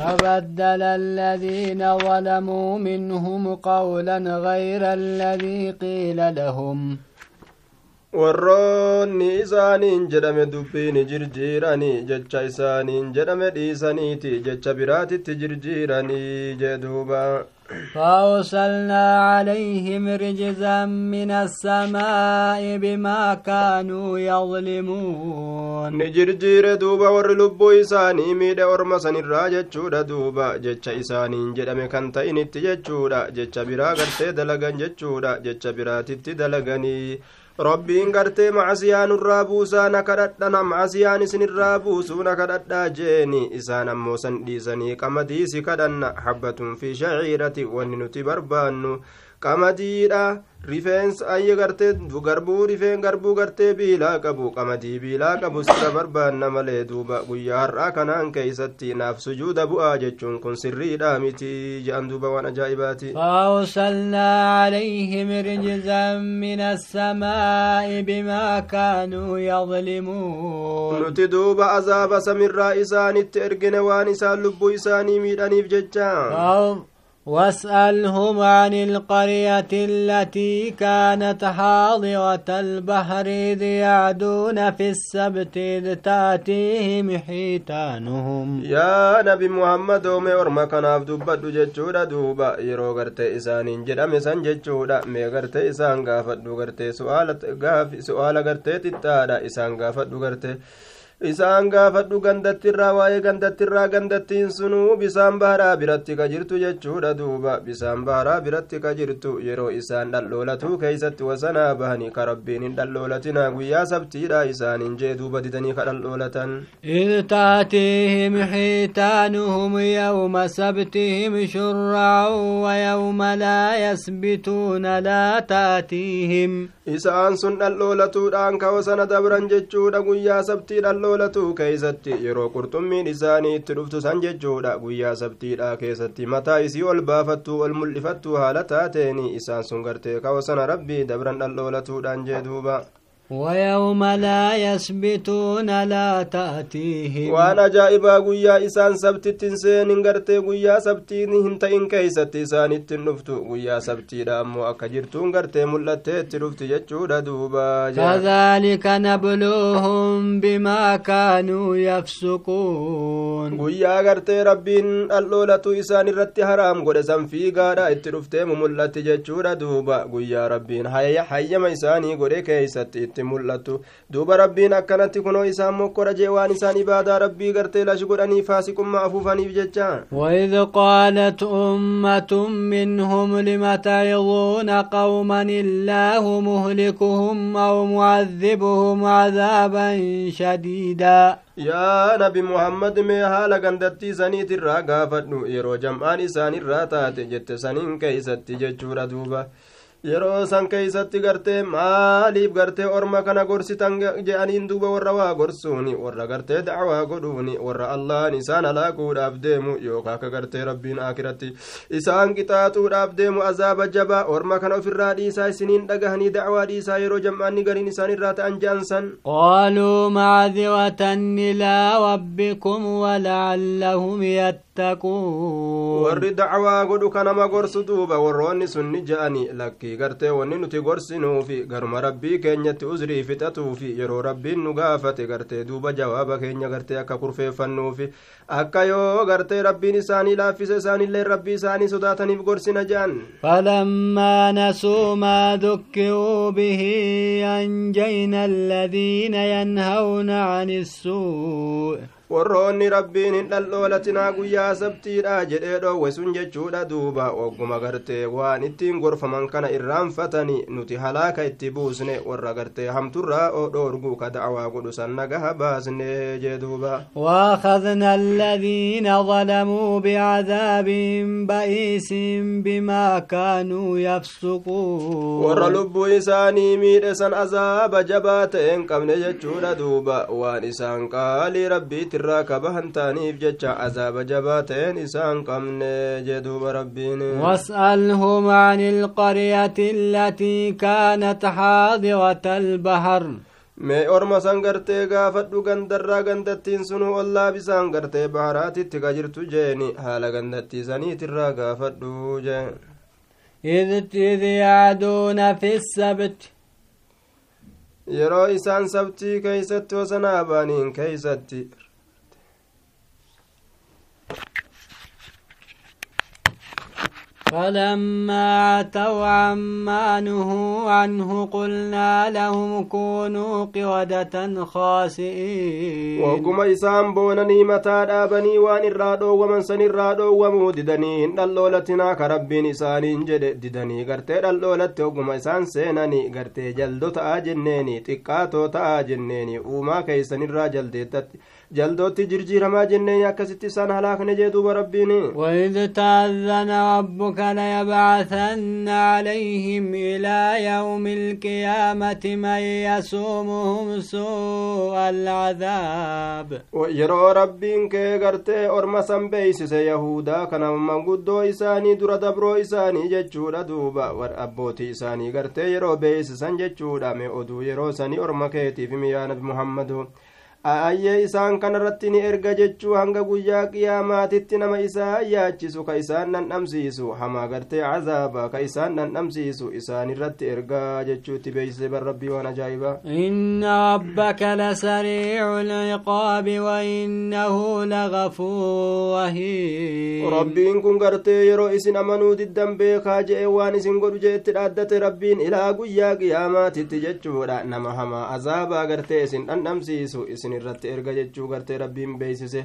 فبدل الذين ظلموا منهم قولا غير الذي قيل لهم warroonni isaaniin jedhame dubbiin jirjiiranii jecha isaaniin jedhame dhiisaniiti jecha biraatitti jirjiiranii jee duuba فأرسلنا عليهم رجزا من السماء بما كانوا يظلمون. نجرجير دوبا ور لبو إساني ميد أرما سنرا جتشودا دوبا جتش إساني جدم كان تاين جتشودا جتش برا غرتي دلغن جتشودا جتش برا تتي دلغني. Rabbiin gartee macasiyaa nurraa buusaa na kadhadhana macasiyaan isinirraa buusuu na kadhadhaa jeeni isaan ammoo san dhiisanii qamadiisi kadhanna habbatun fi shaciirati wanni nuti barbaannu qamadiidha rifeensa ayya gartee garbuu rifeen garbuu gartee biilaa qabu qamadii biilaa qabu sirra barbaanna malee duuba guyyaa har'aa kanaan keeysatti naaf sujuuda bu'aa jechuun kun sirriidha miti je'an duuba waan ajaa'ibaati فأرسلنا عليهم رجزا من السماء بما كانوا يظلمون nuti duuba azaaba samirraa isaanitti ergine waan isaan lubbuu isaanii miidhaniif jecha واسألهم عن القرية التي كانت حاضرة البحر إذ يعدون في السبت إذ تأتيهم حيتانهم. يا نبي محمد ومي ورما كناف دبت جتشودا دوبا يرو غرتي إسانين جدام سان جتشودا مي غرتي إسان غافت دو غرتي سؤال غاف سؤال غرتي تتادا إسان غافت دو غرتي isaan gaafadhu gandattiirraa waa'ee gandattiirraa gandattiin sunuu bisaan baharaa biratti ka jirtu jechuudha duuba. Bisaan baharaa biratti ka jirtu yeroo isaan dhaldhoolatuu keeysatti wasanaa bahanii ka rabbiin hin dhaldhoolatina guyyaa sabtiidha isaaniin jee duuba didanii ka dhaldhoolatan id taatihim xiitaanuhum yawma sabtihim shurraa'u wayawma laa yasbituuna laa taatihim. Isaan sun dhaldhoolatuudhaan ka wasana dabran jechuudha guyyaa sabtii dhaldho loolatuu keeysatti yeroo qurxummiin isaanii itti dhuftu san jechuudha guyyaa sabtiidha keessatti mataa isii ol baafattuu ol mul'ifattuu haala taateeni isaan sun gartee kawasana rabbii dabran dhalloolatuudhaan jee duuba ويوم لا يسبتون لا تأتيهم. وأنا جائبا قويا إسان سبت تنسين انقرت قويا سبتين نهنت إن كيست إسان التنفت قويا سبت رام وأكجرت انقرت ملت تنفت يجود دوبا. كذلك نبلوهم بما كانوا يفسقون. قويا قرت رب اللولة إسان الرت حرام قد في قادة التنفت مملت يجود دوبا. قويا ربين حي حي ما إساني قد كيست itti mul'attu duuba rabbiin akkanatti kunoo isaan mokkora jee waan isaan ibaadaa rabbii gartee lashi godhanii faasiqummaa afuufaniif jecha وإذ قالت أمة منهم لم تعظون قوما الله مهلكهم أو معذبهم عذابا شديدا yaa nabi muhammad mee haala gandattii saniitirraa gaafadhu yeroo jam'aan isaanirraa taate jette saniin keeysatti jechuudha duuba yeroo san keeysatti gartee maaliif gartee orma kana gorsitan je'aniin duuba warra waa gorsuuni warra gartee dacwaa godhuuni warra allahan isaan halaakuudhaaf deemu yookaa akka gartee rabbiin akiratti isaan qixaaxuudhaaf deemu azaaba jabaa orma kana ofirraa dhiisaa isiniin dhagahanii dacwaa dhiisaa yeroo jam'aanni gariin isaan irraa ta'an je'an san قالوا معذرة إلى ربكم ولعلهم يتقون warri dacwaa godhu kanama gorsu duuba warroonni sunni je'ani lakkii gartee wanni nuti gorsinuufi garuma rabbii keenyatti uzrii fixatuufi yeroo rabbiin nu gaafate gartee duuba jawaaba keenya gartee akka kurfeeffannuufi akka yoo gartee rabbiin isaanii laaffise isaanillee rabbii isaanii sodaataniif gorsina je'an فلما نسوا ما ذكروا به أنجينا الذين ينهون عن السوء warroonni rabbiin hin dhalloolatinaa guyyaa sabtiidha jedhee dhoowwe sun jechuudha duuba ogguma gartee waan ittiin gorfaman kana irraanfatani nuti halaaka itti buusne warra gartee hamturraa dhoorguu ka dacwaa godhu san nagaha baasne jee duuba وأخذنا الذين ظلموا بعذاب بئيس بما كانوا يفسقون warra lubbuu isaanii miidhe san azaaba jabaa ta'een qabne jechuudha duuba waan isaan qaalii rabbiitti irraa kabahan ta'aniif jecha azaaba jabaa ta'een isaan qabne jee duuba rabbiin واسألهم عن القرية التي كانت حاضرة البحر mee orma san gartee gaafadhu gandarraa gandattiin sunu ollaa bisaan gartee baharaatitti ka jirtu jeeni haala gandattiisaniitirraa gaafadhu jeen إذ يعدون في السبت yeroo isaan sabtii keeysatti hosanaa baaniin keeysatti فلما عتوا عما نهوا عنه قلنا لهم كونوا قردة خاسئين. وقم إسان بونني متى دابني وان الرادو ومن سن الرادو وموددني دلولتنا كربين إسانين جد ددني. غرتي دلولت وقم إسان سينني غرتي جلدو تآجنيني. تقاتو تآجنيني. وما كيسن الراجل ديتت. جلدوtti jirjiiramaa jenneen akkasitti isaan halaakne jee duuba rabbiin وإذ تأذن ربك ليبعثن عليهم إلى يوم القيامة من يسومهم سوء العذاب yeroo rabbiin kee gartee orma san beeysise yahudaa kana manguddoo isaanii dura dabroo isaanii jechuudha duuba abbootii isaanii gartee yeroo beeysisan jechuudha me oduu yeroo sanii orma keetiif miyaa nabi muhammadu ayyee isaan kanarratti ni erga jechuu hanga guyyaa qiyaamaatitti nama isaa yaachisu ka isaan dhandhamsiisu hamaa gartee cazaaba ka isaan dhandhamsiisu isaan irratti ergaa jechuutti beeysise bar rabbii waan ajaa'ibaa inna rabbaka lasariicu lciqaabi wainnahu lagafuur rahiim rabbiin kun gartee yeroo isin amanuu diddan beekaa je'e waan isin godhu je'etti dhaaddate rabbiin ilaa guyyaa qiyaamaatitti jechuudha nama hamaa azaabaa gartee isin dhandhamsiisu isin irratti erga jechuu gartee rabbiin beeysise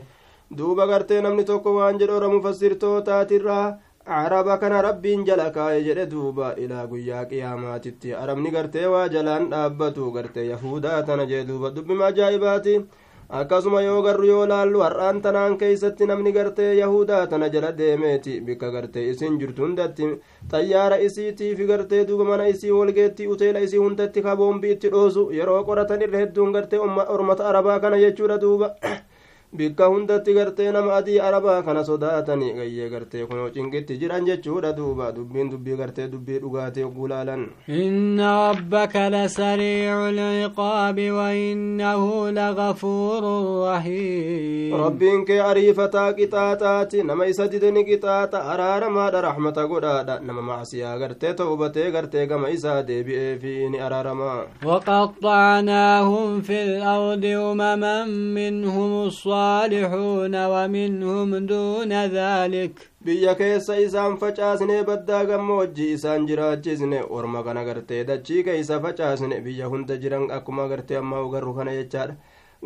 duuba gartee namni tokko waan jedhe ora mufassirtootaatirraa araba kana rabbiin jala kaa'e jedhe duuba ilaa guyyaa qiyaamaatitti. Arabni gartee waa jalaan dhaabbatu gartee yahudaa tana jee duuba. Dubbima ajaa'ibaati akkasuma yoo garru yoo laallu har'aan tanaan keeysatti namni gartee yahudaa tana jala deemeeti bikka gartee isin jirtu hundatti xayyaara isiitiifi gartee duuba mana isii wolgeetti uteela isii hundatti ka boombi itti dhoosu yeroo qoratan irra hedduun gartee ormata arabaa kana jechuudha duuba bikka hundatti gartee nama adii arabaa kana sodaatanii gayyee gartee kunoo cinqitti jiran jechuudha duuba dubbiin dubbii gartee dubbii dhugaatee gulaalan inna rabbaka lasariicu lciqaabi wainnahu lagafuurun rahiim rabbiin kee ariifataa qixaaxaati nama isa dideni qixaaxa araaramaadha raxmata godhaadha nama macsiyaa gartee ta'ubatee gartee gama isaa deebi'eefi ni araaramaa وقطعناهم في الأرض أمما منهم الصالحون ومنهم دون ذلك biyya keessa isaan facaasne baddaa gammoojjii isaan jiraachisne orma kana gartee dachii keeysa facaasne biyya hunda jiran akkuma gartee ammaa ugarru kana jechaadha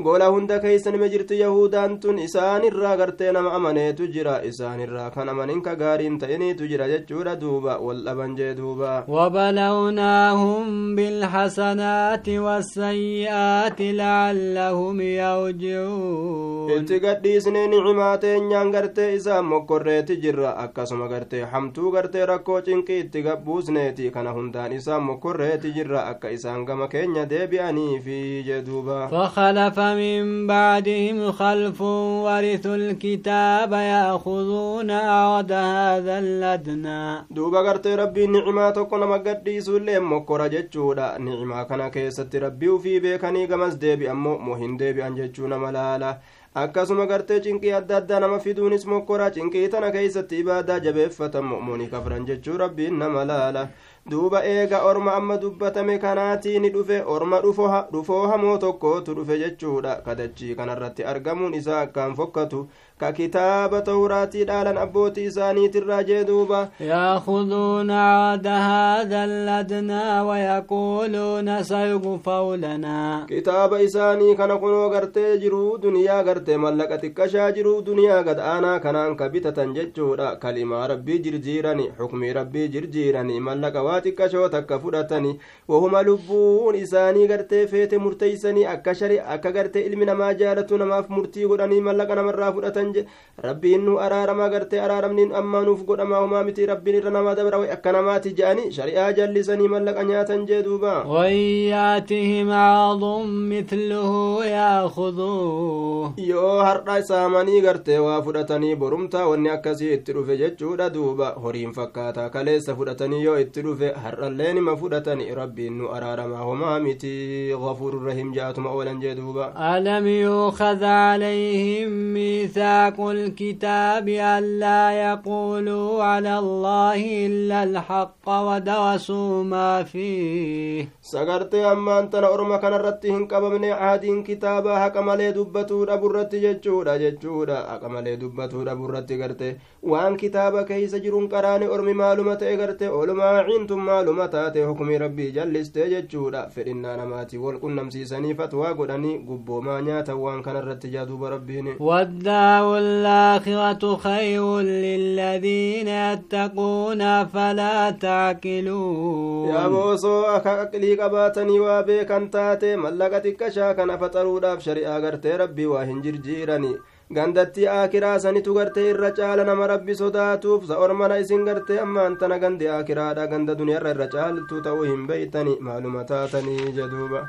gola hunda keeysa nima jirti yahudaan tun isaanirraa gartee nama amaneetu jira isaanirraa kan amanin ka gaariin ta'iniitu jira jechuudha duuba wal dhaban jee duuba وبلوناهم بالحسنات والسيئات لعلهم يرجعون itti gadhiisnee nicimaa teenyaan gartee isaan mokkorreeti jirra akkasuma gartee hamtuu gartee rakkoo cinqii itti gabbuusneeti kana hundaan isaan mokkorreeti jirra akka isaan gama keenya deebi'aniifi jee duuba ومن بعدهم خلف ورثوا الكتاب يأخذون عود هذا الأدنى. دوبا قرتي ربي نعمة تقول ما قدي سولي مكو نعمة كان كيست ربي وفي بيكاني قمز ديبي أمو مهن ديبي أنجتشونا ملالا. akkasuma gartee cinqii adda addaa nama fiduunis mokkoraa cinqii tana keeysatti ibaadaa jabeeffatan mo'muuni kafran jechuu rabbiin duuba eega orma amma dubbatame kanaatii ni dhufe orma dhufoo hamoo tokkootu dhufe jechuudha kadachii kanarratti argamuun isaa akkaan fokkatu ka kitaaba tawraatii dhaalan abbootii isaaniitirraa jee duuba يأخذون عرض هذا الأدنى ويقولون سيغفر لنا kitaaba isaanii kana kunoo gartee jiruu duniyaa gartee mallaqa xiqqashaa jiruu duniyaa gad aanaa kanaan ka bitatan jechuudha kalimaa rabbii jirjiirani xukmii rabbii jirjiirani mallaqa waa xiqqashoo takka fudhatani wahuma lubbuun isaanii gartee feete murteeysanii akka shari akka gartee ilmi namaa jaalatu namaaf murtii godhanii mallaqa namarraa fudhatan je rabbiin nu araarama gartee araaramni ammaa nuuf godhamaa humaa miti rabbiin irra namaa dabra akka namaati je'anii shari'aa jallisanii mallaqa nyaatan jee duuba يأتهم عرض مثله يأخذوه yoo har'a saamanii gartee waa fudhatanii borumtaa wanni akkasii itti dhufe jechuudha duuba horiin fakkaataa kaleessa fudhatanii yoo itti dhufe dhufe har'allee nima fudhatani rabbiin nu araaramaa homaa miti gafuuru rahim ja'atuma oolan jee duuba alam yuukhad calayhim أولئك الكتاب ألا يقولوا على الله إلا الحق ودرسوا ما فيه. سقرت أما أنت نعرم كان رتهن كبا من عهدين كتابا حكم لي دبتو ربو رت ججورا ججورا حكم لي دبتو ربو رت قرت وان كتابا كي سجرون قران أرمي معلومات قرت علماء عنتم معلومات حكم ربي جلست ججورا فرنا نماتي والقنم سيساني فتوى قداني قبو ما نياتا وان كان رت جادو بربيني الآخرة خير للذين يتقون فلا تعقلون qabaatanii waa beekan taate mallaqa xiqqashaa kana faxaruudhaaf shari'aa gartee rabbii waa hin jirjiirani gandatti aakiraa sanitu gartee irra caala nama rabbi sodaatuuf sa ormana isin gartee ammaan tana gandi aakiraadha ganda duniyarra irra caaltu ta'uu hin beeytani maaluma taatanii jeduuba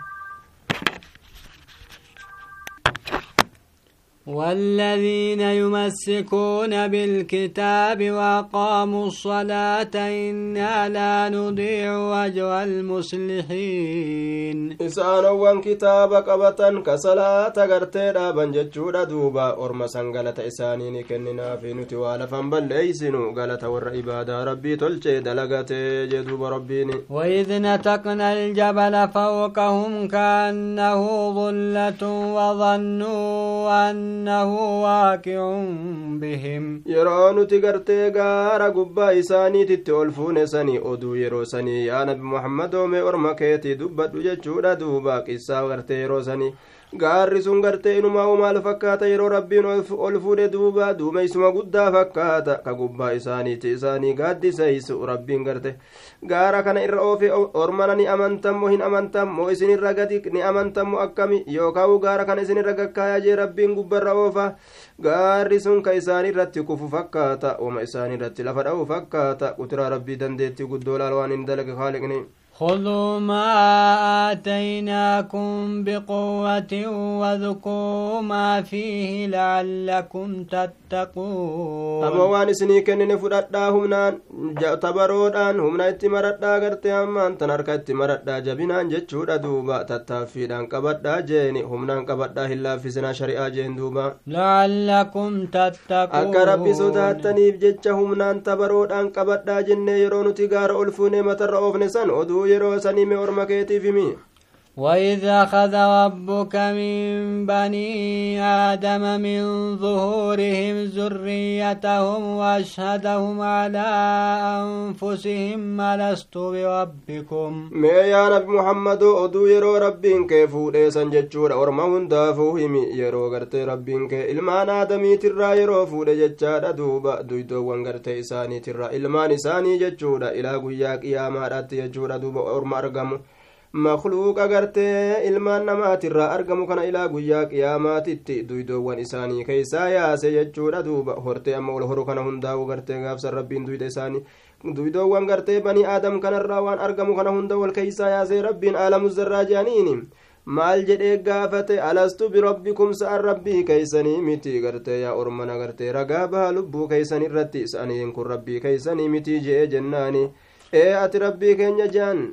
والذين يمسكون بالكتاب وقاموا الصلاة إنا لا نضيع وجه المصلحين. إسان وان كتاب قبطا كصلاة غرتي رابا ججود دوبا أرمسا غلط إسانين كننا في نتوال فنبل ليسن غلط والعبادة ربي تلشي دلغت جدوب ربيني. وإذ نتقن الجبل فوقهم كأنه ظلة وظنوا أن innahu waaqicun bihim yeroo nuti gartee gaara gubbaa isaaniititti ol fuune sanii oduu yeroo sanii yaa nabi muhammadoomee orma keetii dubbadhu jechuudha duuba qissaa gartee yeroo sanii. Gaarri sun gartee inuma maal fakkaata? Yeroo rabbiin ol fuudhe duuba duumeysuma guddaa fakkaata. Ka gubbaa isaaniiti isaanii gaaddiseeysu rabbiin garte. Gaara kana irra oofe ormana ni amantammo hin amantammo isinirra gadi ni amantammo akkami? Yookaa u gaara kana isinirra gakkaayaa jee rabbiin gubba gubbarra oofa gaarri sun ka isaanii irratti kufu fakkaata wama isaanii irratti lafa dha'u fakkaata quturaa rabbii dandeettii guddoo laal waan hin dalage haaliqni خذوا ما آتيناكم بقوة واذكروا ما فيه لعلكم تتقون. أبو وان سني كن نفرد دا همنا تبرودا همنا اتمرد دا غرتي همان تنرك اتمرد دا جبنا جچود دوبا تتفيدا قبد دا جيني همنا قبد دا هلا فزنا شريعة جين دوبا لعلكم تتقون أكا ربي سوتا تنيب جچ همنا تبرودا قبد دا جيني يرون تيغار ألفوني مترعوف نسان oofne san yeroo sanime orma keetiif himi وإذ أخذ ربك من بني آدم من ظهورهم ذريتهم وأشهدهم على أنفسهم ما لست بربكم ما يا رب محمد أدو يرو ربين كيف ليس جتشور أرمى دافوهم يرو غرت ربين كي إلمان آدمي ترى يرو فول جتشار أدوب دويدو وانغرت إساني ترى إلمان إساني جتشور إلى قياك يا مارات يجور أدوب أرمى makluuqa gartee ilmaan namaatirraa argamu kana ilaa guyyaa qiyaamaatitti duydoowwan isaanii keeysaa yaase jechuudha duuba hortee amma ol horu kana hundaa'u gartee gaafsan rabbiin duyda isaanii duydoowwan gartee banii aadam kanarraa waan argamu kana hunda wal keeysaa yaasee rabbiin aalamu zarraa jedhaniini maal jedhee gaafate alastu birabbikum sa'an rabbii keeysanii miti gartee yaa ormana gartee ragaa baha lubbuu keeysan irratti isaniin kun rabbii keeysanii miti je'e jennaani ee ati rabbii keenya jehan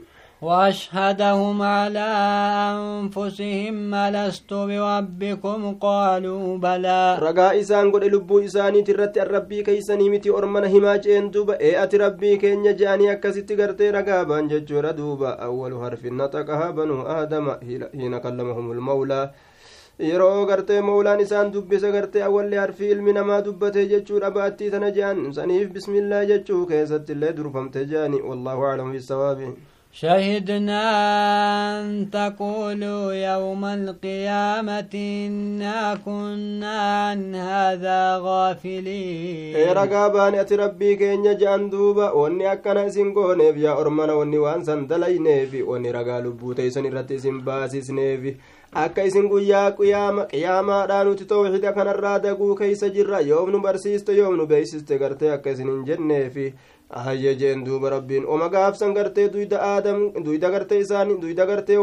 وأشهدهم على أنفسهم ألست بربكم قالوا بلى lubbuu isaaniiti irratti an rabbii keeysanii miti ormana himaa jeen duuba ee ati rabbii keenya je'anii akkasitti gartee ragaa baan jechuudha duuba awwalu harfin naxaqahaa banuu aadama hiina kallamahum lmawlaa yeroo gartee mawlaan isaan dubbise gartee awwallee harfii ilmi namaa dubbate jechuudha ba'attii tana je'an saniif bismillaa jechuu keessatti illee durfamte je'ani wallaahu aclamu bisawaabi شهدنا أن تقولوا يوم القيامة إنا كنا عن هذا غافلين ati rabbii keenya je'an duuba wanni akkana isin gooneef yaa ormana wanni waan san dalayneefi wanni ragaa lubbuu teeysan irratti isin baasisneefi akka isin guyyaa qiyaamaadhaa nuti tawxiida kanarraa daguu keeysa jirra yoom nu barsiiste yoom nu beeysiste gartee akka isin hin jenneefi ahayye jeen duuba rabbiin oma gaafsan gartee duyda aadam duyda gartee isaanii duyda gartee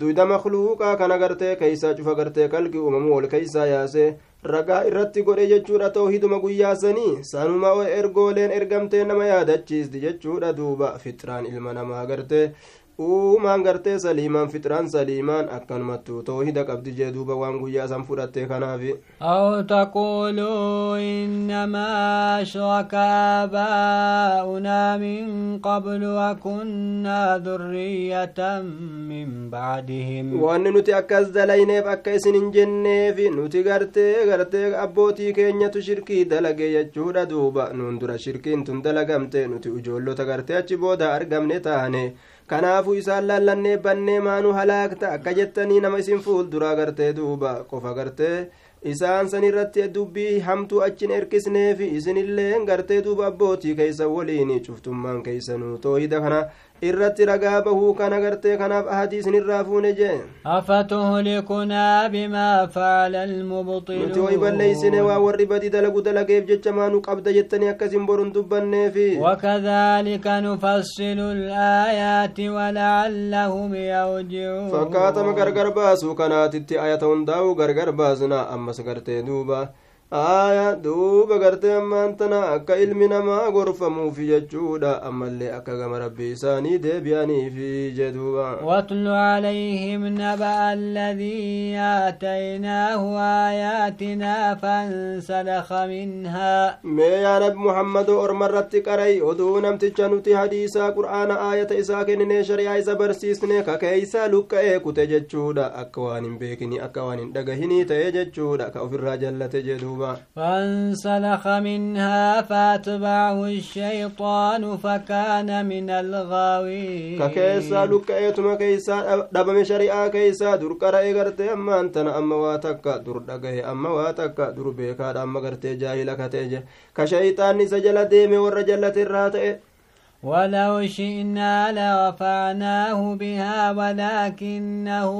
duyda makluuqaa kana gartee keeysaa cufa gartee kalqi uumamuu ol keeysaa yaase ragaa irratti godhe jechuudha tawhiduma guyyaasanii sanuma ergooleen ergamtee nama yaadachiisti jechuudha duuba fitraan ilma namaa gartee uumaan gartee saliimaan fitiraan saliimaan akkanumattu toohida qabdi jee duuba waan guyyaa san fudhatte kanaafi. Aw taquluu innamaa ashraka aabaa'unaa min qablu wakunnaa durriyatan min bacdihim wanni nuti akkas dalayneef akka isin hin jenneefi nuti gartee gartee abbootii keenyatu shirkii dalage jechuudha duuba. Nuun dura shirkiin tun dalagamte nuti ijoollota gartee achi booda argamne taane kanaafuu isaan laallannee bannee maanuu halaakta akka jettanii nama isin fuulduraa gartee duuba qofa gartee isaan san irratti dubbii hamtuu achin erkisneefi isinillee gartee duuba abbootii keeysan waliin cuftummaan keeysanuu toohida kana irratti ragaa bahuu kana gartee kanaaf ahadii isinirraa fuune jee أفتهلكنا بما فعل nuti way balleeysine المبطلون waa warri badii dalagu dalageef jecha maanuu qabda jettanii akkasin borun dubbanneefi وكذلك نفصل الآيات ولعلهم يرجعون fakkaatama gargar baasuu kanaatitti ayata hundaa'u gargar baasna ammas gartee duuba aya duuba gartee ammaan tana akka ilmi namaa gorfamuufi jechuudha ammallee akka gama rabbii isaanii deebi'aniifi jee duuba واتل عليهم نبأ الذي آتيناه آياتنا فانسلخ منها mee yaa nabi muhammadoo orma irratti qaray oduu namticha nuti hadiisaa qur'aana aayata isaa kenninee shari'aa isa barsiisne kakeeysaa luqqa'ee kute jechuudha akka waan hin beekini akka waan hin dhagahinii ta'e jechuudha ka ofirraa jallate فانسلخ منها فاتبعه الشيطان فكان من الغاوين. ككيسا لك أيتما كيسا دبا من شريعة كيسا در قرأي غرتي أما أنتنا أما واتك در دقه أما واتك در بيكار أما غرتي جاهلك تيجي كشيطان نسجل ديمي ورجل تراتي ولو شئنا لرفعناه بها ولكنه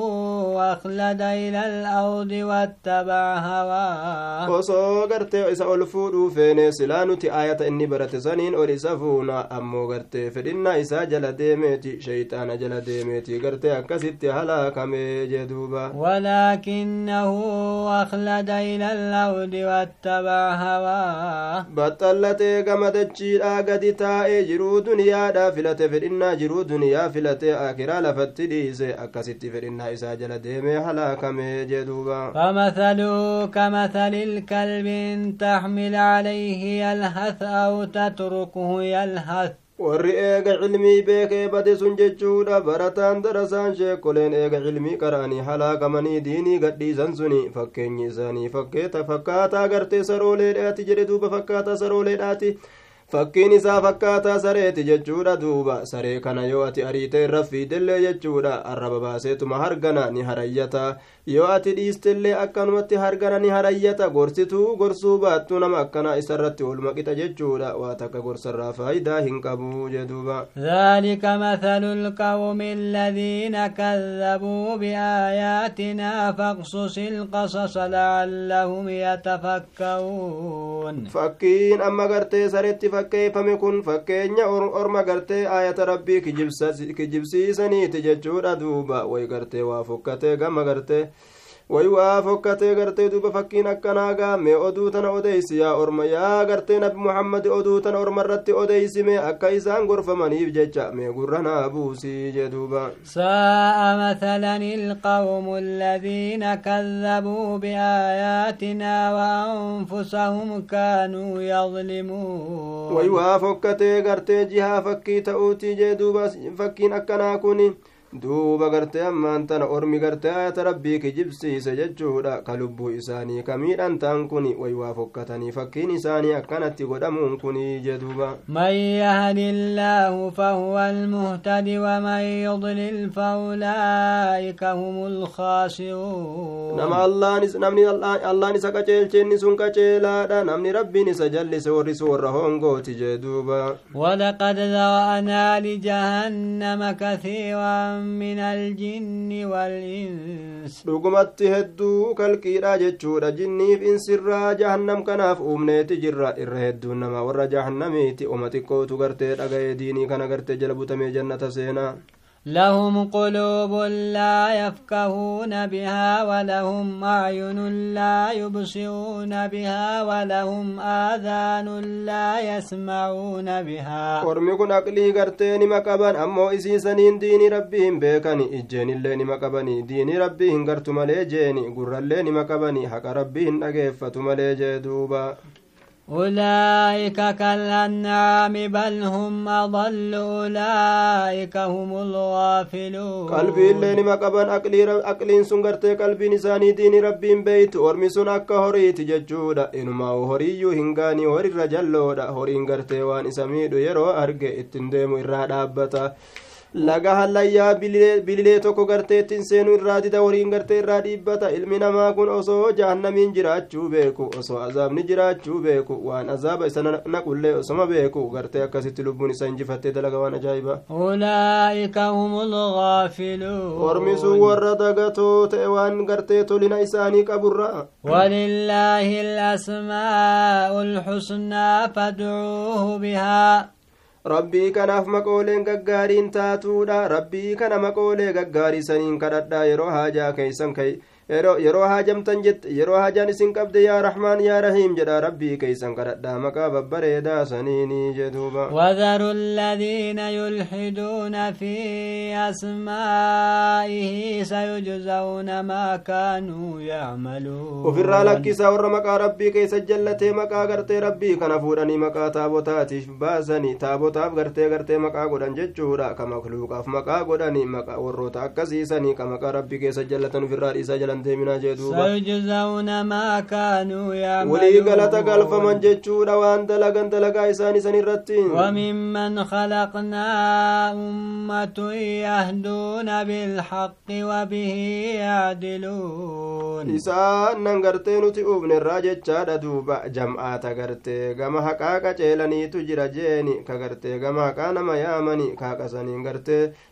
أخلد إلى الأرض واتبع هواه. وصو قرت إسا ألفو فين سلانو تي آية إني برت زنين أوليسا فونا أمو فدنا إسا جل ديميتي شيطان جل ديميتي قرت أكسيت هلاك جدوبا ولكنه أخلد إلى الأرض واتبع هواه بطلت قمدت شيرا قد تائي جروت duniyaadha filate fedhinnaa jiruu duniyaa filatee akiraa lafatti dhiise akkasitti fedhinnaa isaa jala deemee halaakamee jee duuba فمثله كمثل الكلب إن تحمل عليه يلهث أو تتركه يلهث warri eega cilmii beekee bade sun jechuudha barataan darasaan sheekoleen eega cilmii qara'anii halaakamanii diinii gadhiisan suni fakkeenyi isaanii fakkeeta fakkaataa gartee sarooleedhaati jedhe duuba fakkaataa sarooleedhaati fakkiin isaa fakkaataa sareeti jechuudha duuba saree kana yoo ati ariitee irra fiidellee jechuudha arraba baaseetuma hargana ni harayyata yoo ati dhiistellee akkanumatti hargana ni harayyata gorsituu gorsuu baattuu nama akkanaa isarratti olma qixa jechuudha waa takka gorsarraa faayidaa hin qabu jeduuba ذلك مثل القوم الذين كذبوا بآياتنا فاقصص القصص لعلهم يتفكرون fakkiin amma gartee saretti fakkeeffame kun fakkeenya or- orma gartee aayata rabbii kijibsiisaniiti jechuudha duuba way gartee waa fokkatee gama gartee way waa fokkatee gartee duuba fakkiin akkanaa gaame oduu tana odeysi yaa orma yaa gartee nabi muhammad oduu tana orma irratti odeysime akka isaan gorfamaniif jecha mee gurra naa buusii jee duuba ساء مثلا القوم الذين كذبوا بآياتنا وأنفسهم كانوا يظلمون way waa fokkatee gartee jihaa fakkii ta'uutii jee duuba fakkiin akkanaa kun duuba gartee ammaan tana ormi gartee ayata rabbii kijibsiise jechuudha ka lubbuu isaanii ka miidhan ta'an kun way waa fokkatanii fakkiin isaanii akkanatti godhamuun kun jee duuba من يهد الله فهو المهتد ومن يضلل فأولئك هم الخاسرون nama namni allaan isa qaceelche inni sun qaceelaadha namni rabbiin isa jallise warri sun warra hongooti jee duuba ولقد ذرأنا لجهنم كثيرا من الجن والإنس dhugumatti hedduu kalqiidha jechuudha jinniif insirraa jahannam kanaaf uumneeti jirra irra hedduun nama warra jahannamiiti oma xiqqootu gartee dhaga'ee diinii kana gartee jala butamee jannata seenaa لهم قلوب لا يفقهون بها ولهم أعين لا يبصرون بها ولهم آذان لا يسمعون بها qaban ammoo isiisaniin diinii rabbii hin beekani ijjeenillee nima qabani diinii rabbii hin gartu malee jeeni gurrallee nima qabani haqa rabbii hin dhageeffatu malee jee duuba أولئك كالأنعام بل هم أضل أولئك هم الغافلون qalbii illee nima qaban aqliin sun gartee qalbiin isaanii diini rabbiin beeytu ormi sun akka horiiti jechuudha inumaa horiiyyuu hin gaanii horirra jalloodha horiin gartee waan isa miidhu yeroo laga hallayyaa bililee tokko garteettiin seenuu irraa dida horiin gartee irraa dhiibbata ilmi namaa kun osoo jahannamiin jiraachuu beeku osoo azaabni jiraachuu beeku waan azaaba isa naqullee osoma beeku gartee akkasitti lubbuun isa injifattee dalaga waan ajaa'iba ormi sun warra dagatoo ta'e waan gartee tolina isaanii qaburra walillaahi alasmaa'u lxusnaa fadcuuhu bihaa rabbii kanaaf maqooleen gaggaariin taatuudha rabbii kana maqoolee gaggaarii saniin kadhadhaa yeroo haajaa keeysan yeroo haajamtan jette yeroo haajaan isin qabde yaa raxmaan yaa rahiim jedha rabbii keeysan kadhadhaa maqaa babbareedaa saniini jeduuba وذروا الذين يلحدون في أسمائه سيجزون ما كانوا يعملون ofirraa lakkisaa warra maqaa rabbii keessa jallatee maqaa gartee rabbii kana fuudhanii maqaa taabotaatiif baasanii taabotaaf gartee gartee maqaa godhan jechuudha ka makluuqaaf maqaa godhanii maqaa warroota akkasiisanii ka maqaa rabbii keessa jallatan ofirraa dhiisaa jalan deeminaa jee duuba سيجزون ما كانوا walii galata galfaman jechuudha waan dalagan dalagaa isaanii san irratti وممن خلقنا أمة يهدون بالحق وبه يعدلون isaan nan gartee nuti uubne irraa jechaadha duuba jam'aata gartee gama haqaa qaceelaniitu jira jeeni ka gartee gama haqaa nama yaamani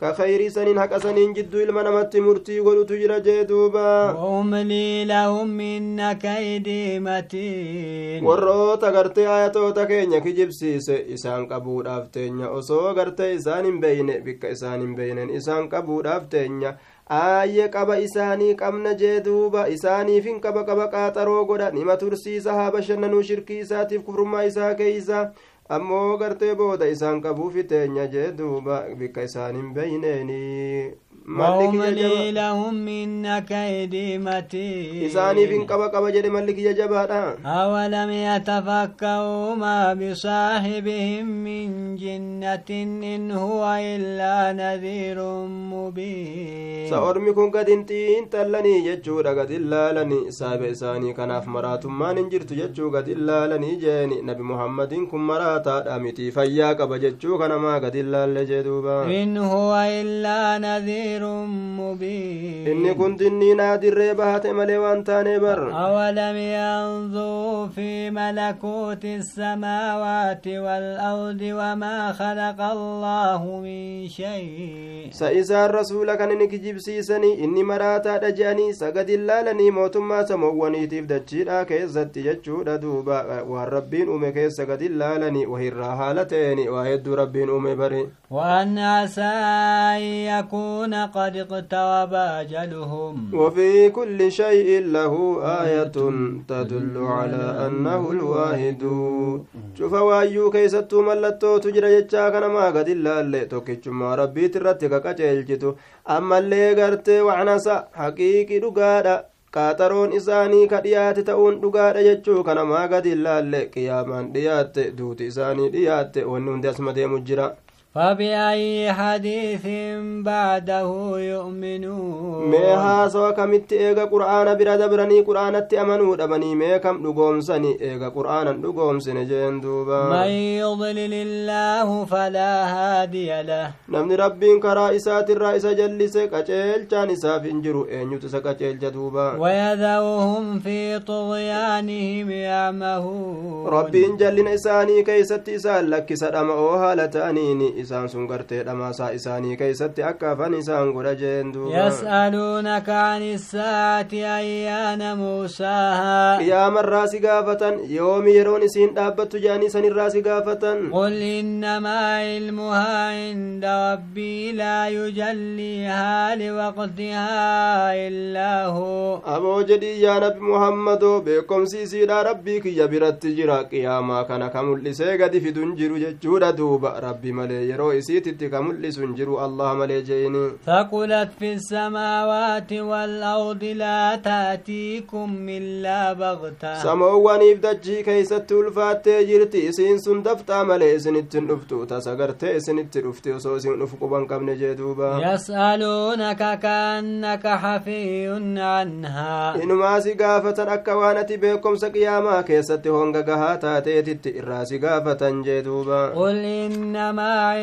ka khayrii saniin haqa saniin jidduu ilma namatti murtii godhutu jira jee duuba وأملي لهم إن كيدي متين warroota gartee ayatoota keenya kijibsiise isaan qabuudhaaf teenya osoo gartee isaan hin beeyne bikka isaan hin beeynen isaan qabuudhaaf teenya aayye qaba isaanii qabna jee duuba isaaniif hin qaba qaba qaaxaroo godha nima tursiisa haa bashannanuu shirkii isaatiif kufrummaa isaa keeysa ammoo gartee booda isaan qabuufi teenya jee duuba bikka isaan hin beeyneeni malli kiyya وأملي jaba لهم إن كيدي متين isaaniif hin qaba qaba jedhe malli kiyya jabaadha أولم يتفكروا ما بصاحبهم من جنة إن هو إلا نذير مبين sa ormi kun gad hin xiinxallanii jechuudha gad hin laalanii saabe isaanii kanaaf maraatummaan hin jirtu jechuu gad hin laalanii jeeni nabi muhammadiin kun maraataadha miti fayyaa qaba jechuu kanamaa gad hin laalle jee duuba إن هو إلا نذير مبين inni kun dinniinaa dirree bahate malee waan taanee bar أولم ينظروا في ملكوت السماوات والأرض وما خلق الله من شيء sa isaan rasuula kan inni kijibsiisanii inni maraataadha je'anii sa gad hin laalanii mootummaa samoowwaniitiif dachiidha keessatti jechuudha duuba waan rabbiin ta'eni waa hedduu rabbiin uume bari وأن عسى أن يكون قد اقترب أجلهم. وفي كل شيء له آية تدل على أنه الواحد. شوف وأيو كيستو ملتو تجرى جتشا كان ما قد اللالي توكيشما ربي ترتي كاكاچيلجتو أما اللي غرتي وعنسا حقيقي دقادا qaxaroon isaanii ka dhiyaate ta'uun dhugaadha jechuu kana maa gadi ilaalle qiyaamaan dhiyaatte duuti isaanii dhiyaatte wanni hundi asma deemu jira فبأي حديث بعده يؤمنون؟ ما ها سو كم تيغا قرانا برا دبرني قرانا دبني ما كم سني إيغا قرانا دغوم سني جين من يضلل الله فلا هادي له. نمن ربي كرا إسات الرئيس جلس كچل چان اساف انجرو اينو تس كچل جدوبا ويذوهم في طغيانهم يعمهون. ربي انجلنا إساني كيستي سالك سدم أو حالتانيني isaan sun gartee dhamaasaa isaanii keeysatti akka afan isaan godha jeen يسألونك عن الساعة أيان موساها qiyaamarraa si gaafatan yoomi yeroon isiin dhaabbattu jedhanii sanirraa si gaafatan قل إنما علمها عند ربي لا يجليها لوقتها إلا هو aboo jedhii yaa nabi muhammadoo beekomsi isiidha rabbii kiyya biratti jira qiyaamaa kana ka mul'isee gadi fidun jiru jechuudha duuba rabbi malee yeroo isiititti ka mul'isu hin jiru allah malee jeeni ثقلت في السماوات والأرض لا تأتيكم إلا بغتة samoowwaniif dachii keeysatti ulfaattee jirti isiin sun dafxaa malee isinittin dhuftu tasa gartee isinitti dhufti osoo isin dhufu quban qabne jee duuba يسألونك كأنك حفي عنها inumaa si gaafatan akka waan ati beekomsa qiyaamaa keessatti honga gahaa taateetitti irraa si gaafatan jee duuba قل إنما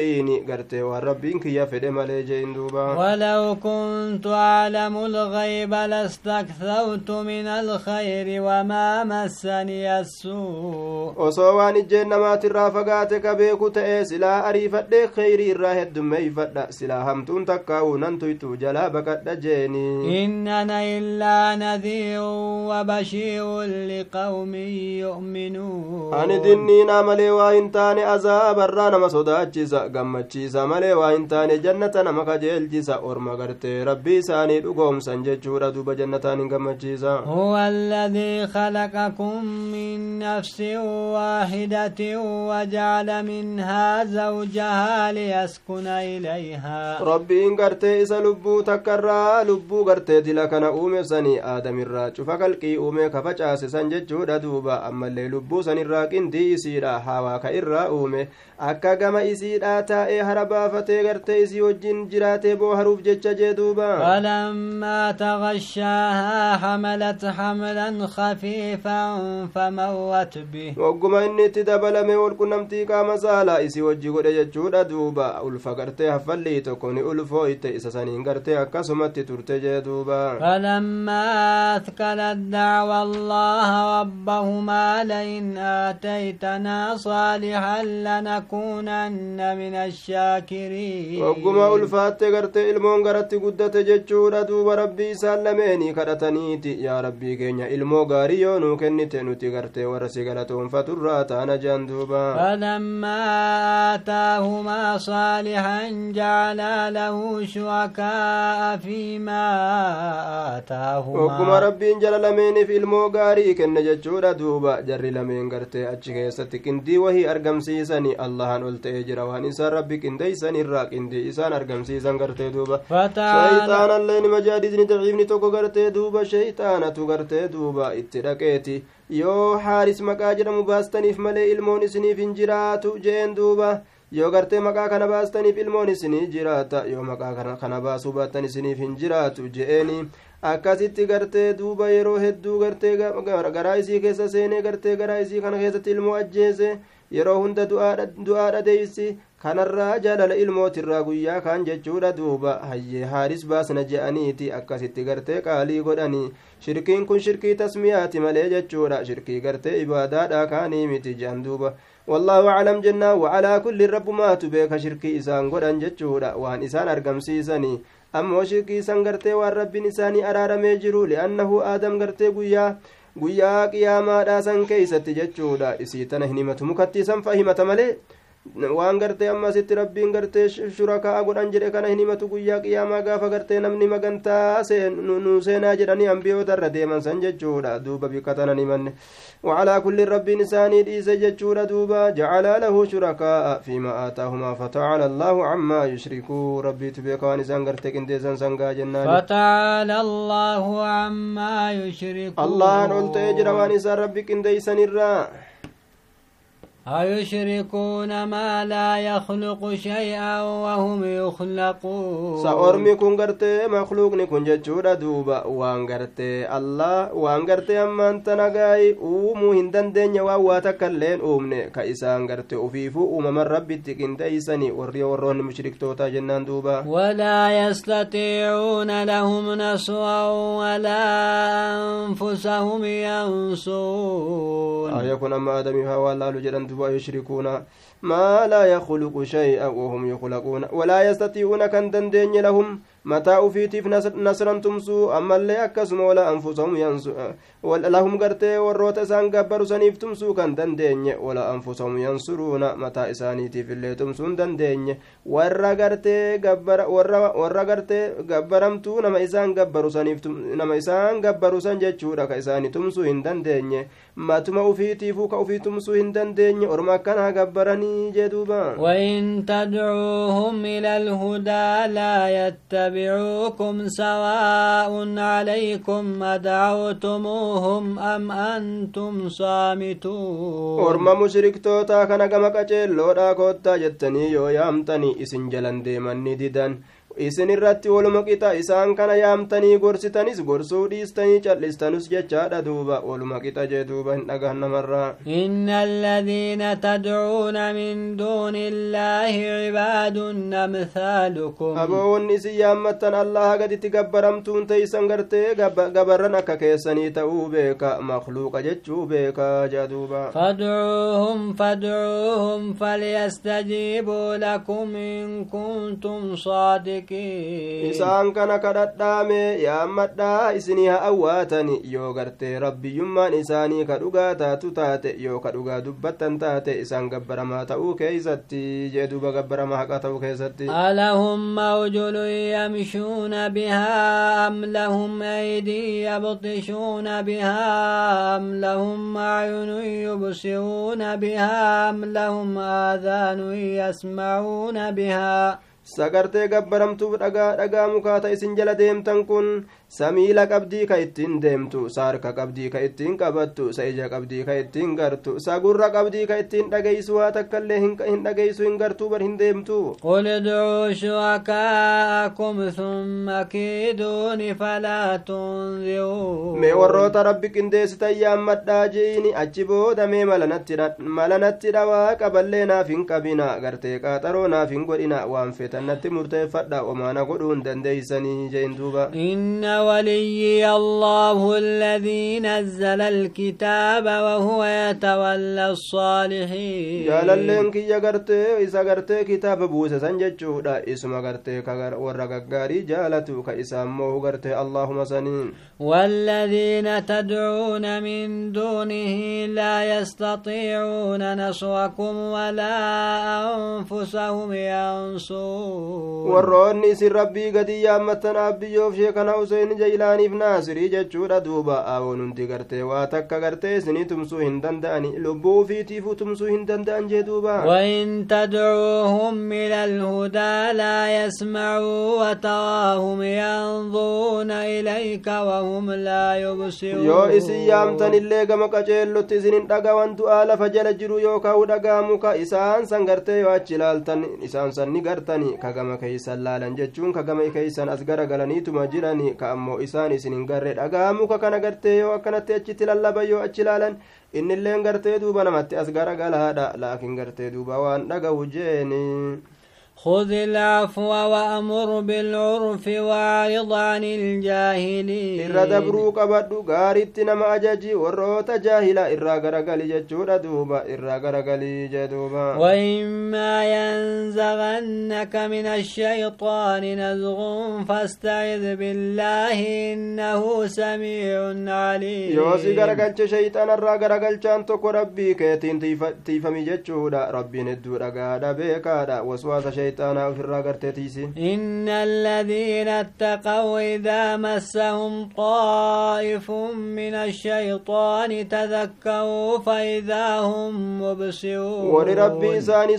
je'iini gartee waan rabbiin kiyya fedhe malee je'in duuba ولو كنت أعلم الغيب لاستكثرت من الخير وما مسني السوء osoo waan ijjeen namaatirraa fagaate ka beeku ta'e silaa ariifadhe kheyrii irraa heddummeeyfadha silaa hamtuun takkaa'u nan tuyxu jalaa baqadha jeeni أنا إلا نذير وبشير لقوم يؤمنون ani dinniinaa malee waa hin taane azaabarraa nama sodaachisa gammachiisa malee waa hin taane jannata nama kajeelchisa orma gartee rabbii isaanii dhugoomsan jechuudha duuba jannataan hin gammachiisa هو الذي خلقكم من نفس واحدة وجعل منها زوجها ليسكن إليها rabbiin gartee isa lubbuu takkarraa lubbuu gartee dila kana uume sanii aadamirraa cufa qalqii uume ka facaase san jechuudha duuba ammallee lubbuu sanirraa qindii isiidha hawaa ka irraa uume akka gama isiidhaa taa'ee hara baafatee gartee isii wajjin jiraatee booharuuf jecha jee duuba فلما تغشاها حملت حملا خفيفا فمرت به wagguma inni itti dabalame walqunnamtii qaama saalaa isii wajji godhe jechuudha duuba ulfa gartee haffallii tokko ni ulfooyte isa saniin gartee akkasumatti turte jee duuba فلما أثقلت دعوى الله ربهما لئن آتيتنا صالحا لنكونن من الشاكرين ilmoon garatti guddate jechuudha duuba rabbii isaan lameenii kadhataniiti yaa rabbii keenya ilmoo gaarii yoo nuu kennite nuti gartee warra si galatoonfaturraa taana jean duuba فلما آتاهما صالحا جعلا له شركاء فيما آتاهما rabbiin jala lameeniif ilmoo gaarii kenne jechuudha duuba jarri lameen gartee achi keessatti qindii wahii argamsiisani allahan ol ta'ee jira waan isaan rabbi qindeeysan irraa qindii isaan argamsiisan gartee duuba فتعالى shayxaanallee nima jaadisni daciifni tokko gartee duuba shayxaanatu gartee duuba itti dhaqeeti yoo haaris maqaa jedhamu baastaniif malee ilmoon isiniif hin jiraatu jeen duuba yoo gartee maqaa kana baastaniif ilmoon isinii jiraata yoo maqaa kana- baasuu baattan isiniif hin jiraatu je'eeni akkasitti gartee duuba yeroo hedduu gartee ga- ga- garaa isii keessa seenee gartee garaa isii kana keessatti ilmoo ajjeese yeroo hunda du'aa dhadeeysi kanarraa jaalala ilmootirraa guyyaa kaan jechuudha duuba hayyee haaris baasna je'aniiti akkasitti gartee qaalii godhanii shirkiin kun shirkii tasmiyaati malee jechuudha shirkii gartee ibaadaadha kaanii miti je'an duuba wallaahu aclam jennaa wacalaa kulli rabbumaatu beeka shirkii isaan godhan jechuudha waan isaan argamsiisanii ammoo shirkii isan gartee waan rabbiin isaanii araaramee jiru li'annahu aadam gartee guyyaa guyyaa qiyaamaadhaa keeysatti jechuudha isii tana hin mukatti isan fa himata malee waan gartee ammasitti rabbiin gartee shurakaa godhan jedhe kana hin himatu guyyaa qiyaamaa gaafa gartee namni magantaa nu seenaa jedhanii ambiyoota irra deeman san jechuudha duuba bikka tanan himanne وعلى كل رب إنساني ديس جتشور دوبا جعل له شركاء فيما آتاهما فتعالى الله عما يشركوا ربي تبيكوان إنسان قرتك انتيسان سنقا جنان فتعالى الله عما يشركوا الله نلت إجروان إنسان ربك انتيسان الرّا أيشركون ما لا يخلق شيئا وهم يخلقون. سأرمي كن غرتي مخلوق كن ججورا دوبا. وان غرتي الله وان غرتي أما أنت نغاي. أومو هندن دنيا واواتا كاللين أومني كإسان غرتي. أفيفو أمم ربي تكين تيسني. وري ورون مشرك توتا جنان دوبا. ولا يستطيعون لهم نصرا ولا أنفسهم ينصرون. آية كن أما آدمي هوا الله لجران دوبا يشركون ما لا يخلق شيئا وهم يخلقون ولا يستطيعون كان دندين لهم mataa ufiitiif nasran tumsuu ammallee akkasuma wala anfusahum lahum gartee warroota isaan gabbaru saniif tumsuu kan dandeenye wala anfusahum yansuruuna mataa isaaniitiif illee tumsuu hin dandeenye warra gartee warra gartee gabbaramtuu nama isaan gabbaru saniif nama isaan gabbaru san jechuudha ka isaanii tumsuu hin dandeenye matuma ufiitiifuu ka ufii tumsuu hin dandeenye orma akkanaa gabbaranii jee duuba وإن تدعوهم إلى الهدى لا يتبعون يتبعوكم سواء عليكم أدعوتموهم أم أنتم صامتون orma mushriktoota kana gama qaceelloodha koottaa jettanii yoo yaamtanii isin jalan deemanni didan isin irratti waluma qixa isaan kana yaamtanii gorsitanis gorsuu dhiistanii callistanus jechaadha duuba waluma qixa jee duuba hin dhagahan namarraa inna alladhiina tadcuuna min duuni illaahi cibaadun amthaalukum aboowwanni isin yaammattan allaha gaditti gabbaramtuun teeysan gartee gabarran akka keessanii ta'uu beeka makluuqa jechuu beeka jea duuba fadcuuhum fadcuuhum falyastajiibuu lakum in kuntum saadiqiin isaan kana kadhadhaame yaammadhaa isinii haa awwaatani yoo gartee rabbiyyummaan isaanii ka dhugaa taatu taate yoo ka dhugaa dubbattan taate isaan gabbaramaa ta'uu keeysatti jee duba gabbaramaa haqa ta'uu keessatti alahum awjulun yamshuuna bihaa am lahum aydii yabxishuuna bihaa am lahum acyunun yubsiruuna bihaa am lahum aadaanun yasmacuuna bihaa sagartee gabbaramtuuf dhagaa dhagaa mukaata isin jala deemtan kun samiila qabdii ka ittiin deemtu sa harka qabdii ka ittiin qabattu sa ija qabdii ka ittiin gartu sa gurra qabdii ka ittiin dhageeysu waa takkaillee hin dhageeysu hin gartuu bar hin deemtu قل ادعوا شركاءكم ثم كيدون فلا تنذرون mee warroota rabbi qindeessitan yaammadhaa jeeyini achi booda mee malanatti dhawaa qaballee naaf hin qabina gartee qaaxaroo naaf hin godhina waan feetan natti murteeffadha omaana godhuu hin dandeeysanii jeen duuba ولي الله الذي نزل الكتاب وهو يتولى الصالحين. قال لك يا غرتي اذا غرتي كتاب بوس سنجو دا اسم غرتي كغر ورغغاري جالتو كاسم مو غرتي اللهم سنين. والذين تدعون من دونه لا يستطيعون نصركم ولا أنفسهم ينصرون. ورني سي ربي قد يا متنا بيوف شيخنا حسين useen jaylaaniif naasirii jechuudha duuba awoon hundi gartee waa takka gartee isinii tumsuu hin danda'ani lubbuu ufiitiifuu tumsuu hin danda'an jee duuba وإن تدعوهم إلى الهدى لا يسمعوا وتراهم ينظرون إليك وهم لا يبصرون yoo isin yaamtan illee gama qaceellotti isinin dhagawan du'aa lafa jala jiru yookaan dhagaamu ka isaan san gartee yoo achi ilaaltan isaan san ni gartani ka gama keeysan laalan jechuun ka gama keeysan as garagalaniituma jirani ka ammoo isaan isin hin garre dhagaamu ka kana gartee yoo akkanatti achitti lallaban yoo achi ilaalan innilleen gartee duuba namatti as garagalaadha laakiin gartee duuba waan dhagahu jeeni خذ العفو وأمر بالعرف وأعرض عن الجاهلين إرادة بروك بدو غاريت نما أجاجي وروت جاهلا إرادة غالي جدوبا دوبا إرادة غالي جدوبا وإما ينزغنك من الشيطان نزغ فاستعذ بالله إنه سميع عليم. يوسي غرقلت شيطان الرادة غالي جانتك ربي كيتين تيفمي جدوبا ربي ندو رقادة بيكادة وسواس شيطان ofirraa gartee tiisi إن الذين اتقوا إذا مسهم طائف من الشيطان تذكروا فإذا هم مبصرون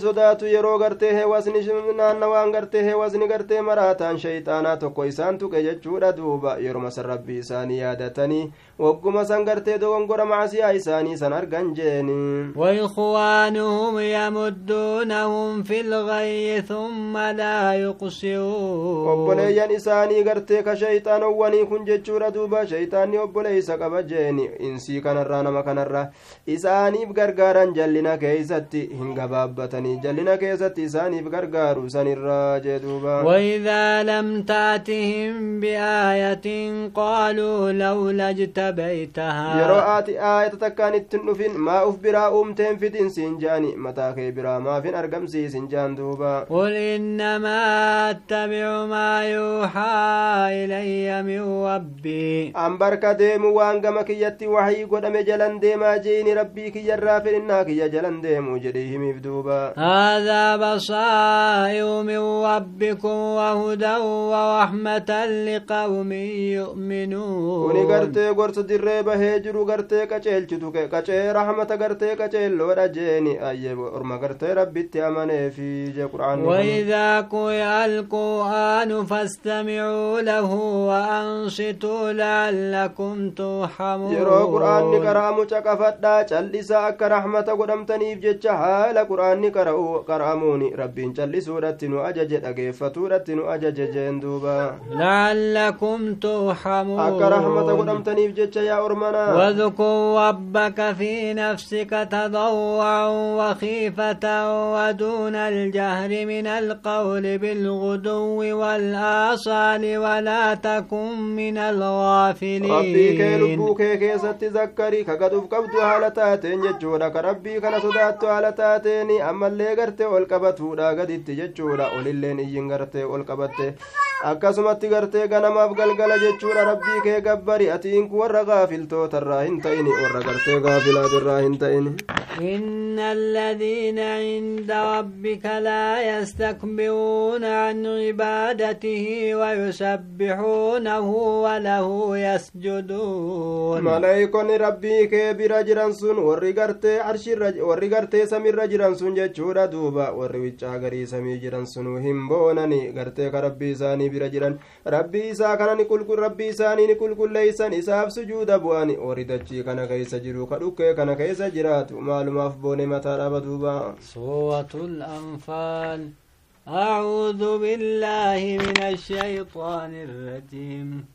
sodaatu yeroo gartee heewasni naannawaan gartee heewasni gartee maraataan shayxaanaa tokko isaan tuqe jechuudha duuba yeroma san rabbii isaanii yaadatanii wagguma san gartee dogongora macasiyaa isaanii san argan jeeni وإخوانهم يمدونهم في الغي ثم لا يقصرون obboleeyyan isaanii gartee ka shayxaanowwanii kun jechuudha duuba shayxaanni obboleeysa qaba jeeni insii kanarraa nama kanarraa isaaniif gargaaran jallina keeysatti hin gabaabbatanii jallina keessatti isaaniif gargaaru sanirraa jee duuba وإذا لم تأتهم بآية قالوا لولا اجتبيتها ati aayata takkaan ittin dhufin maa uf biraa uumteen fidin siin jaani mataa kee biraa maafin argamsiisin jaan duuba قل إنما أتبع ما يوحى إلي من ربي barka deemu waan gama kiyyatti wahii godhame jalan deemaa jeeni rabbii kiyyarraa fedhinnaa kiyya jalan deemu jedhee himiif duuba هذا بصائر من ربكم وهدى ورحمة لقوم يؤمنون gorsa dirree bahee jiru gartee qaceelchitu qacee rahmata gartee qaceelloodha jeeni ayye orma gartee rabbitti amaneefi jee qur'aanni kun. وإذا قرئ القرآن فاستمعوا له وأنصتوا لعلكم ترحمون yeroo qur'aanni qara'amu caqafadhaa cal'isaa akka rahmata godhamtaniif jecha haala qur'aanni qara'amuun rabbiin cal'isuudhatti nu ajaje dhageeffatuudhatti nu ajaje jeen duuba لعلكم ترحمون akka rahmata godhamtaniif jecha yaa ormanaa واذكر ربك في نفسك تضرعا وخيفة ودون الجهر من القول بالغدو والآصال ولا تكن من rabbii kee الغافلين lubbuu kee keessatti zakkarii ka gaduf qabdu haala taateen jechuudha ka rabbii kana sodaattu haala taateen ammallee gartee ol qabatuudha gaditti jechuudha olilleen iyyin gartee ol qabatte akkasumatti gartee ganamaaf galgala jechuudha rabbii kee gabbari atiin kun warra gaafiltootarraa hin ta'ini warra gartee gaafilaatirraa hin ta'ini إن الذين عند ربك لا يستكبرون عن عبادته ويسبحونه وله يسجدون malaayikonni rabbii kee bira jiran sun warri gartee arshirra warri gartee samirra jiran sun jechuudha duuba warri wiccaa garii samii jiran sun hin boonani gartee ka rabbii isaanii bira jiran rabbii sujuuda bu'ani warri dachii kana keessa jiru ka dhukkee kana keessa jiraatu maalumaaf boone mataa dhaba duuba سورة الأنفال أعوذ بالله من الشيطان الرجيم